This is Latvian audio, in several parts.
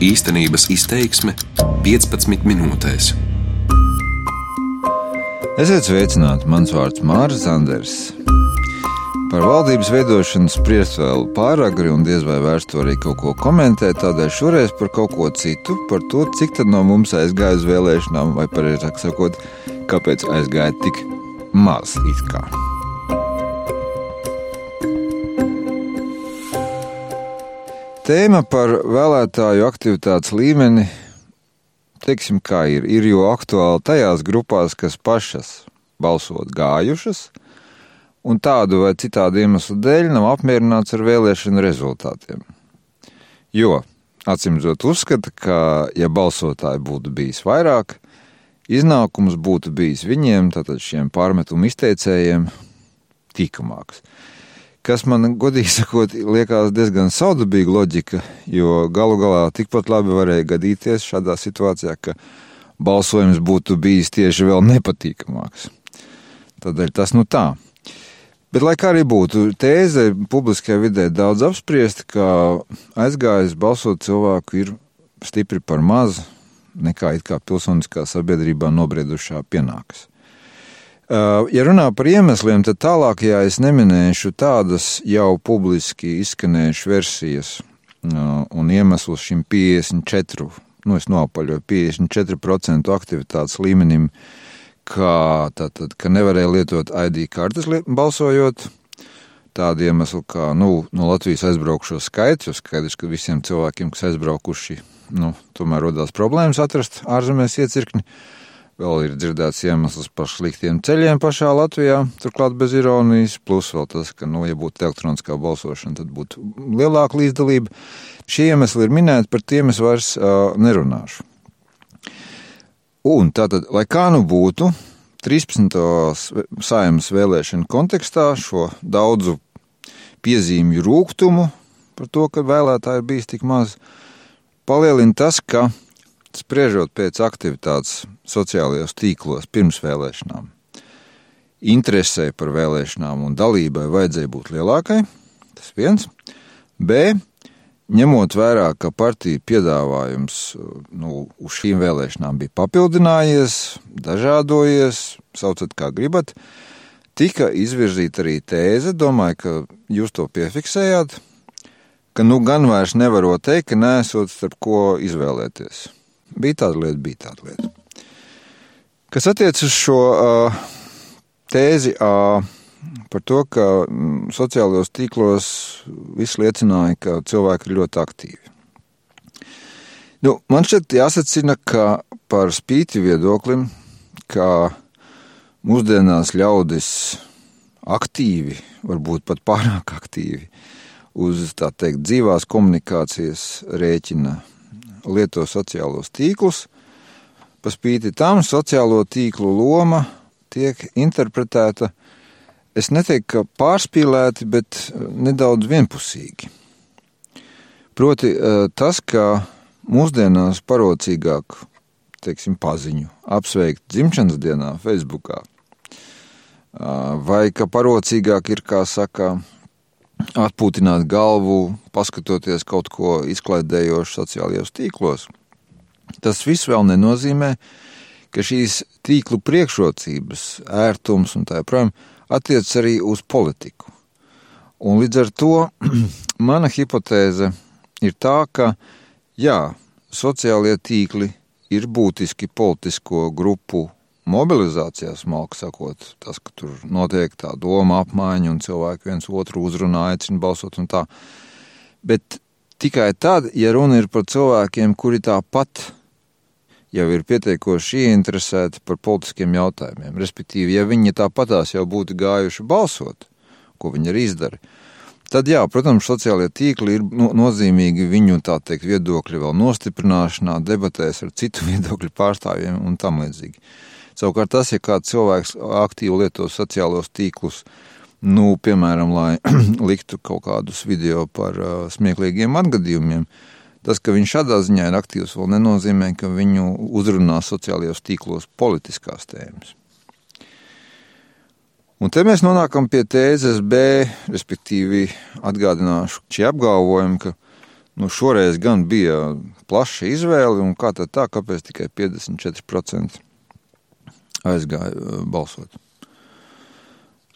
Īstenības izteiksme 15 minūtēs. Esiet sveicināti, mans vārds Mārcis Zanders. Par valdības veidošanu spriest vēl pāragri un diez vai vērts to arī kaut ko komentēt. Tādēļ šoreiz par kaut ko citu, par to, cik tad no mums aizgāja uz vēlēšanām, vai pareizāk sakot, kāpēc aizgāja tik maz it kā. Tēma par vēlētāju aktivitātes līmeni, teiksim, kā ir, ir jo aktuāli tajās grupās, kas pašas balsot gājušas, un tādu vai citādu iemeslu dēļ nav apmierināts ar vēlēšanu rezultātiem. Jo, acīmredzot, uzskata, ka, ja balsotāji būtu bijis vairāk, iznākums būtu bijis viņiem, tātad šiem pārmetumu izteicējiem, tīkamāks kas man, godīgi sakot, liekas diezgan saudabīga loģika, jo galu galā tikpat labi varēja gadīties šādā situācijā, ka balsojums būtu bijis tieši vēl nepatīkamāks. Tādēļ tas nu tā. Bet, lai kā arī būtu, tēze publiskajā vidē daudz apspriesta, ka aizgājis balsot cilvēku ir stipri par maz nekā it kā pilsoniskā sabiedrībā nobriedušā pienākas. Uh, ja runā par iemesliem, tad tālākajā es neminēšu tādas jau publiski izskanējušas versijas. Uh, un iemeslus šim 54, nu es noapaļoju 54% aktivitātes līmenim, kā tātad, ka nevarēja lietot ID kartes balsojot, tādu iemeslu kā, nu, no Latvijas aizbraukšo skaits, jo skaidrs, ka visiem cilvēkiem, kas aizbraukuši, nu, tomēr rodās problēmas atrast ārzemēs iecirkni, uh, Vēl ir dzirdēts iemesls par sliktiem ceļiem pašā Latvijā, turklāt bez ironijas, plus vēl tas, ka, nu, ja būtu elektroniskā balsošana, tad būtu lielāka līdzdalība. Šie iemesli ir minēti, par tiem es vairs uh, nerunāšu. Un tātad, lai kā nu būtu, 13. saimas vēlēšanu kontekstā šo daudzu piezīmju rūkumu par to, ka vēlētāji ir bijis tik maz, palielina tas, ka spriežot pēc aktivitātes sociālajos tīklos pirms vēlēšanām, interesē par vēlēšanām un dalībai vajadzēja būt lielākai. Tas viens. B. Ņemot vērā, ka partija piedāvājums nu, uz šīm vēlēšanām bija papildinājies, dažādojies, saucat kā gribat, tika izvirzīta arī tēze, domāju, ka jūs to piefiksējāt, ka nu gan vairs nevarot teikt, ka nesot starp ko izvēlēties. Bija tāda lieta, bija tāda lieta. Kas attiecas uz šo uh, tēzi uh, par to, ka mm, sociālajos tīklos viss liecināja, ka cilvēki ir ļoti aktīvi. Nu, man šķiet jāsacina, ka par spīti viedoklim, ka mūsdienās ļaudis aktīvi, varbūt pat pārāk aktīvi, uz tā teikt dzīvās komunikācijas rēķina lieto sociālos tīklus. Pa spīti tam sociālo tīklu loma tiek interpretēta, es neteiktu, ka pārspīlēti, bet eh, nedaudz vienpusīgi. Proti eh, tas, ka mūsdienās parocīgāk, teiksim, paziņu apsveikt dzimšanas dienā Facebookā, vai ka parocīgāk ir, kā saka, atpūtināt galvu, paskatoties kaut ko izklaidējošu sociālajos tīklos. Tas viss vēl nenozīmē, ka šīs tīklu priekšrocības, ērtums un tā joprojām attiecas arī uz politiku. Un līdz ar to mana hipotēze ir tā, ka jā, sociālie tīkli ir būtiski politisko grupu mobilizācijā, smalki sakot, tas, ka tur notiek tā doma apmaiņa un cilvēki viens otru uzrunā, aicina balsot un tā. Bet tikai tad, ja runa ir par cilvēkiem, kuri tāpat jau ir pietiekoši ieinteresēti par politiskiem jautājumiem, respektīvi, ja viņi tāpatās jau būtu gājuši balsot, ko viņi arī izdara, tad, jā, protams, sociālajie tīkli ir no, nozīmīgi viņu, teikt, viedokļu vēl nostiprināšanā, debatēs ar citu viedokļu pārstāvjiem un tam līdzīgi. Savukārt tas, ja kāds cilvēks aktīvi lieto sociālos tīklus, nu, piemēram, lai liktu kaut kādus video par uh, smieklīgiem atgadījumiem, tas, ka viņš šādā ziņā ir aktīvs, vēl nenozīmē, ka viņu uzrunā sociālajos tīklos politiskās tēmas. Un te mēs nonākam pie tēzes B, respektīvi atgādināšu šie apgalvojumi, ka Nu, šoreiz gan bija plaša izvēle, un kā tad tā, kāpēc tikai 54% aizgāja balsot.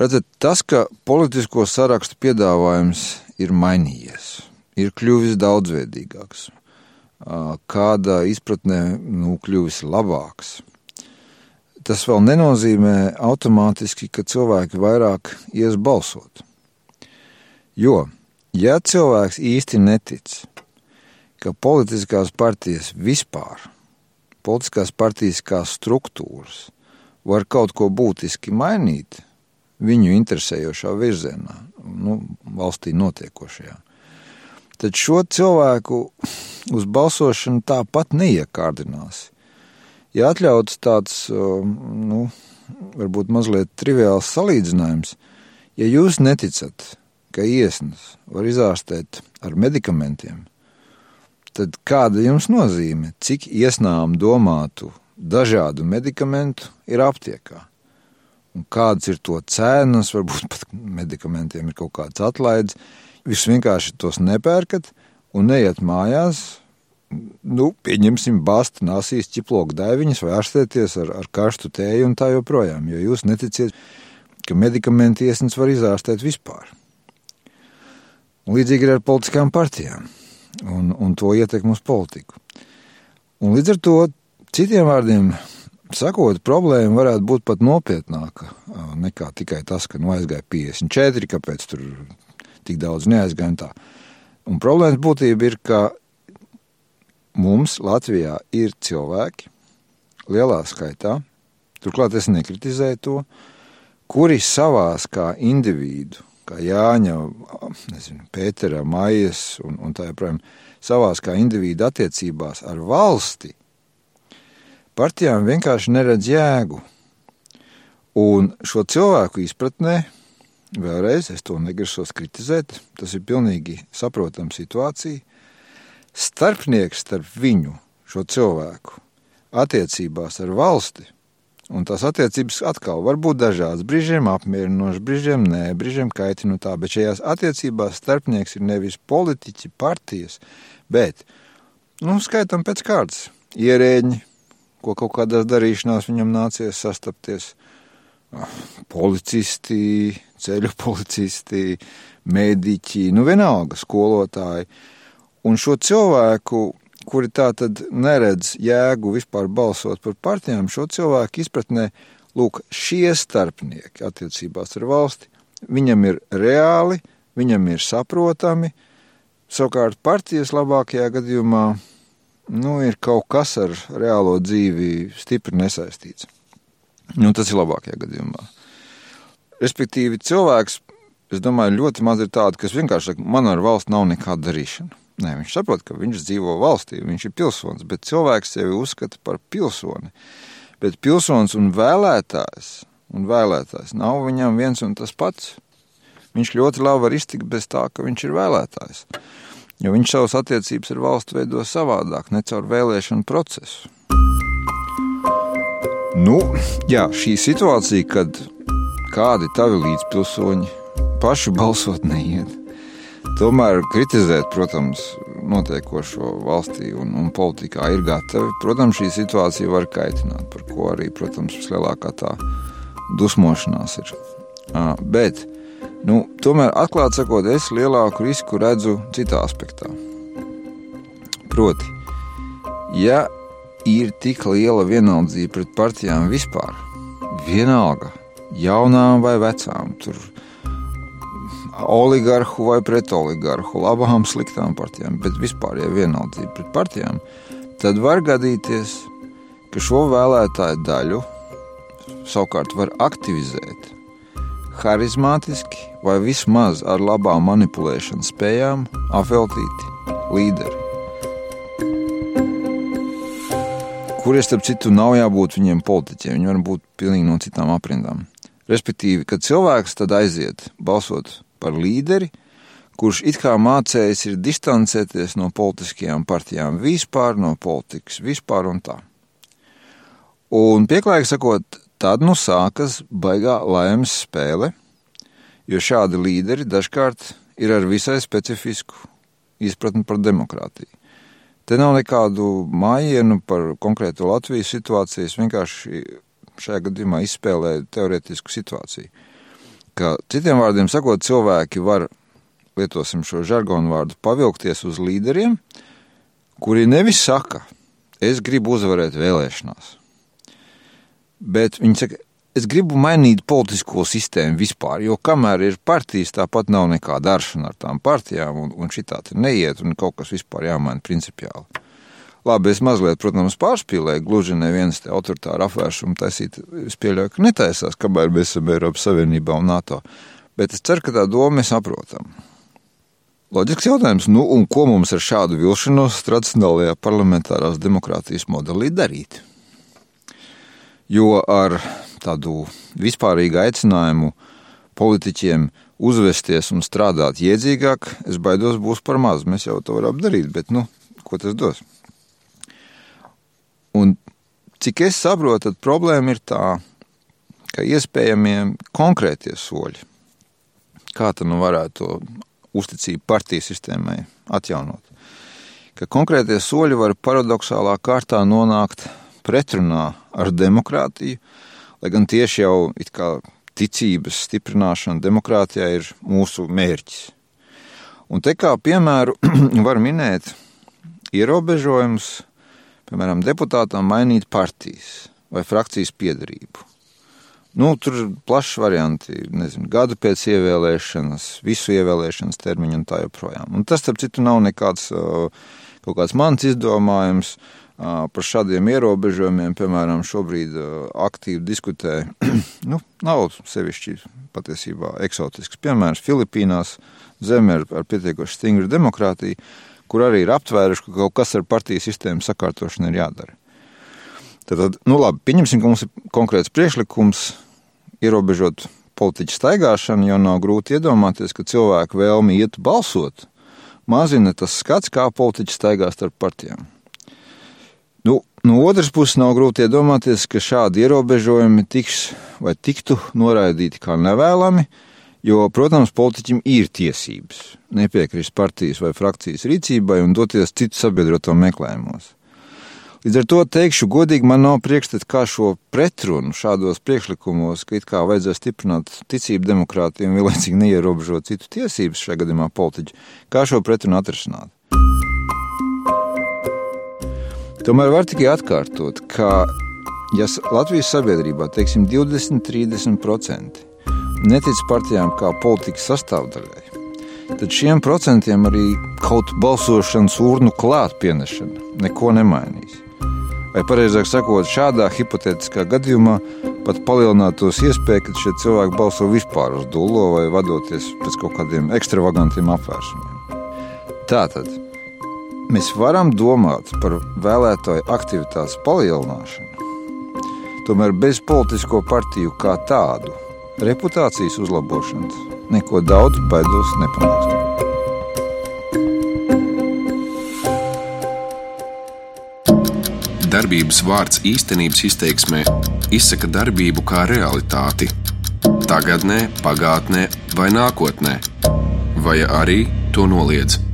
Redzat, tas, ka politisko sarakstu piedāvājums ir mainījies, ir kļuvis daudzveidīgāks, kāda izpratnē nu, kļuvis labāks. Tas vēl nenozīmē automātiski, ka cilvēki vairāk ies balsot. Jo, ja cilvēks īsti netic, ka politiskās partijas vispār, politiskās partijas kā struktūras, var kaut ko būtiski mainīt viņu interesējošā virzienā, nu, valstī notiekošajā, tad šo cilvēku uz balsošanu tāpat neiekārdinās. Ja atļauts tāds, nu, varbūt mazliet triviāls salīdzinājums, ja jūs neticat, ka iesnas var izārstēt ar medikamentiem, tad kāda jums nozīme, cik iesnām domātu dažādu medikamentu ir aptiekā? Un kādas ir to cenas, varbūt pat medikamentiem ir kaut kāds atlaides. Jūs vienkārši tos nepērkat un neiet mājās, nu, pieņemsim, bāzt nāsīs ķiploku daiviņas vai ārstēties ar, ar karstu tēju un tā joprojām, jo jūs neticiet, ka medikamenti iesnas var izārstēt vispār. Līdzīgi ir ar politiskām partijām un, un to ietekmu uz politiku. Un līdz ar to, citiem vārdiem sakot, problēma varētu būt pat nopietnāka nekā tikai tas, ka nu aizgāja 54, kāpēc tur tik daudz neaizgāja un tā. Un problēmas būtība ir, ka mums Latvijā ir cilvēki lielā skaitā, turklāt es nekritizēju to, kuri savās kā individu kā Jāņa, nezinu, Pētera, Maijas un, un tā joprojām savās kā individu attiecībās ar valsti, partijām vienkārši neredz jēgu. Un šo cilvēku izpratnē, vēlreiz es to negrasos kritizēt, tas ir pilnīgi saprotama situācija, starpnieks starp viņu, šo cilvēku, attiecībās ar valsti – Un tās attiecības atkal var būt dažādas. Brīžiem apmierinošas, brīžiem nē, brīžiem kaitina tā. Bet šajās attiecībās starpnieks ir nevis politiķi, partijas, bet, nu, skaitam pēc kārtas, ierēģi, ko kaut kādās darīšanās viņam nācies sastapties. Policisti, ceļu policisti, mediķi, nu vienalga skolotāji. Un šo cilvēku kuri tā tad neredz jēgu vispār balsot par partijām, šo cilvēku izpratnē, lūk, šie starpnieki attiecībās ar valsti, viņam ir reāli, viņam ir saprotami, savukārt partijas labākajā gadījumā, nu, ir kaut kas ar reālo dzīvi stipri nesaistīts. Nu, tas ir labākajā gadījumā. Respektīvi, cilvēks, es domāju, ļoti maz ir tādu, kas vienkārši saka, man ar valsts nav nekāda darīšana. Nē, viņš saprot, ka viņš dzīvo valstī, viņš ir pilsonis, bet cilvēks sevi uzskata par pilsoni. Bet pilsonis un vēlētājs, un vēlētājs nav viņam viens un tas pats. Viņš ļoti labi var iztikt bez tā, ka viņš ir vēlētājs. Jo viņš savas attiecības ar valstu veido savādāk, ne caur vēlēšanu procesu. Nu, jā, šī situācija, kad kādi tavi līdzpilsoņi paši balsot neiet, Tomēr kritizēt, protams, notiekošo valstī un, un politikā ir gatavi. Protams, šī situācija var kaitināt, par ko arī, protams, vislielākā tā dusmošanās ir. Bet, nu, tomēr, atklāti sakot, es lielāku risku redzu citā aspektā. Proti, ja ir tik liela vienaldzība pret partijām vispār, vienalga, jaunām vai vecām, tur oligarhu vai pret oligarhu, labām, sliktām partijām, bet vispār, ja vienaldzība pret partijām, tad var gadīties, ka šo vēlētāju daļu savukārt var aktivizēt harizmātiski vai vismaz ar labām manipulēšanas spējām apveltīti līderi. Kuriem, starp citu, nav jābūt viņiem politiķiem, viņi var būt pilnīgi no citām aprindām. Respektīvi, kad cilvēks tad aiziet balsot par līderi, kurš it kā mācējis ir distancēties no politiskajām partijām vispār, no politikas vispār un tā. Un pieklājīgi sakot, tad nu sākas baigā laimes spēle, jo šādi līderi dažkārt ir ar visai specifisku izpratni par demokrātiju. Te nav nekādu mājienu par konkrēto Latvijas situāciju. Es vienkārši šajā gadījumā izspēlēju teoretisku situāciju. Ka, citiem vārdiem sakot, cilvēki var, lietosim šo žargonu vārdu, pavilkties uz līderiem, kuri nevis saka, es gribu uzvarēt vēlēšanās. Bet viņi saka, es gribu mainīt politisko sistēmu vispār, jo kamēr ir partijas, tāpat nav nekā daršana ar tām partijām, un, un šī tā neiet, un kaut kas vispār jāmaina principiāli. Labi, es mazliet, protams, pārspīlēju, gluži neviens te autoritāru apvēršumu taisīt, es pieļauju, ka netaisās, kamēr mēs esam Eiropas Savienībā un NATO, bet es ceru, ka tā doma mēs saprotam. Loģisks jautājums, nu un ko mums ar šādu vilšanos tradicionālajā parlamentārās demokrātijas modelī darīt? Jo ar tādu vispārīgu aicinājumu politiķiem uzvesties un strādāt iedzīgāk, es baidos, būs par maz. Mēs jau to varam darīt, bet nu, ko tas dos? Un cik es saprotu, tad problēma ir tā, ka iespējamie konkrētie soļi, kā tad nu varētu to uzticību partiju sistēmai atjaunot, ka konkrētie soļi var paradoxālā kārtā nonākt pretrunā ar demokrātiju, lai gan tieši jau ticības stiprināšana demokrātijā ir mūsu mērķis. Un te kā piemēru var minēt ierobežojumus, piemēram, deputātam mainīt partijas vai frakcijas piedarību. Nu, tur ir plašs varianti, nezinu, gadu pēc ievēlēšanas, visu ievēlēšanas termiņu un tā joprojām. Un tas, starp citu, nav nekāds kaut kāds mans izdomājums. Par šādiem ierobežojumiem, piemēram, šobrīd aktīvi diskutē, nu, nav sevišķi patiesībā eksotisks piemērs. Filipīnās zeme ar, ar pietiekoši stingru demokrātiju, kur arī ir aptvēruši, ka kaut kas ar partiju sistēmu sakārtošanu ir jādara. Tad, nu labi, pieņemsim, ka mums ir konkrēts priekšlikums ierobežot politiķu staigāšanu, jo nav grūti iedomāties, ka cilvēku vēlmi iet balsot mazina tas skats, kā politiķi staigā starp partijām. No otras puses, nav grūti iedomāties, ka šādi ierobežojumi tiks vai tiktu noraidīti kā nevēlami, jo, protams, politiķim ir tiesības nepiekrist partijas vai frakcijas rīcībai un doties citu sabiedroto meklējumos. Līdz ar to teikšu, godīgi man nav priekšstats, kā šo pretrunu šādos priekšlikumos, ka it kā vajadzēs stiprināt ticību demokrātiem, vienlaicīgi neierobežot citu tiesības, šajā gadījumā politiķu, kā šo pretrunu atrisināt. Tomēr var tikai atkārtot, ka ja Latvijas sabiedrībā, teiksim, 20-30% netic partijām kā politikas sastāvdaļai, tad šiem procentiem arī kaut balsošanas urnu klāt pienešana neko nemainīs. Vai pareizāk sakot, šādā hipotētiskā gadījumā pat palielinātos iespēja, ka šie cilvēki balso vispār uz dūlo vai vadoties pēc kaut kādiem ekstravagantiem apvērsumiem. Tātad mēs varam domāt par vēlētāju aktivitātes palielināšanu, tomēr bez politisko partiju kā tādu reputācijas uzlabošanas neko daudz baidos nepanāksim. Darbības vārds īstenības izteiksmē izsaka darbību kā realitāti - tagadnē, pagātnē vai nākotnē, vai arī to noliedz.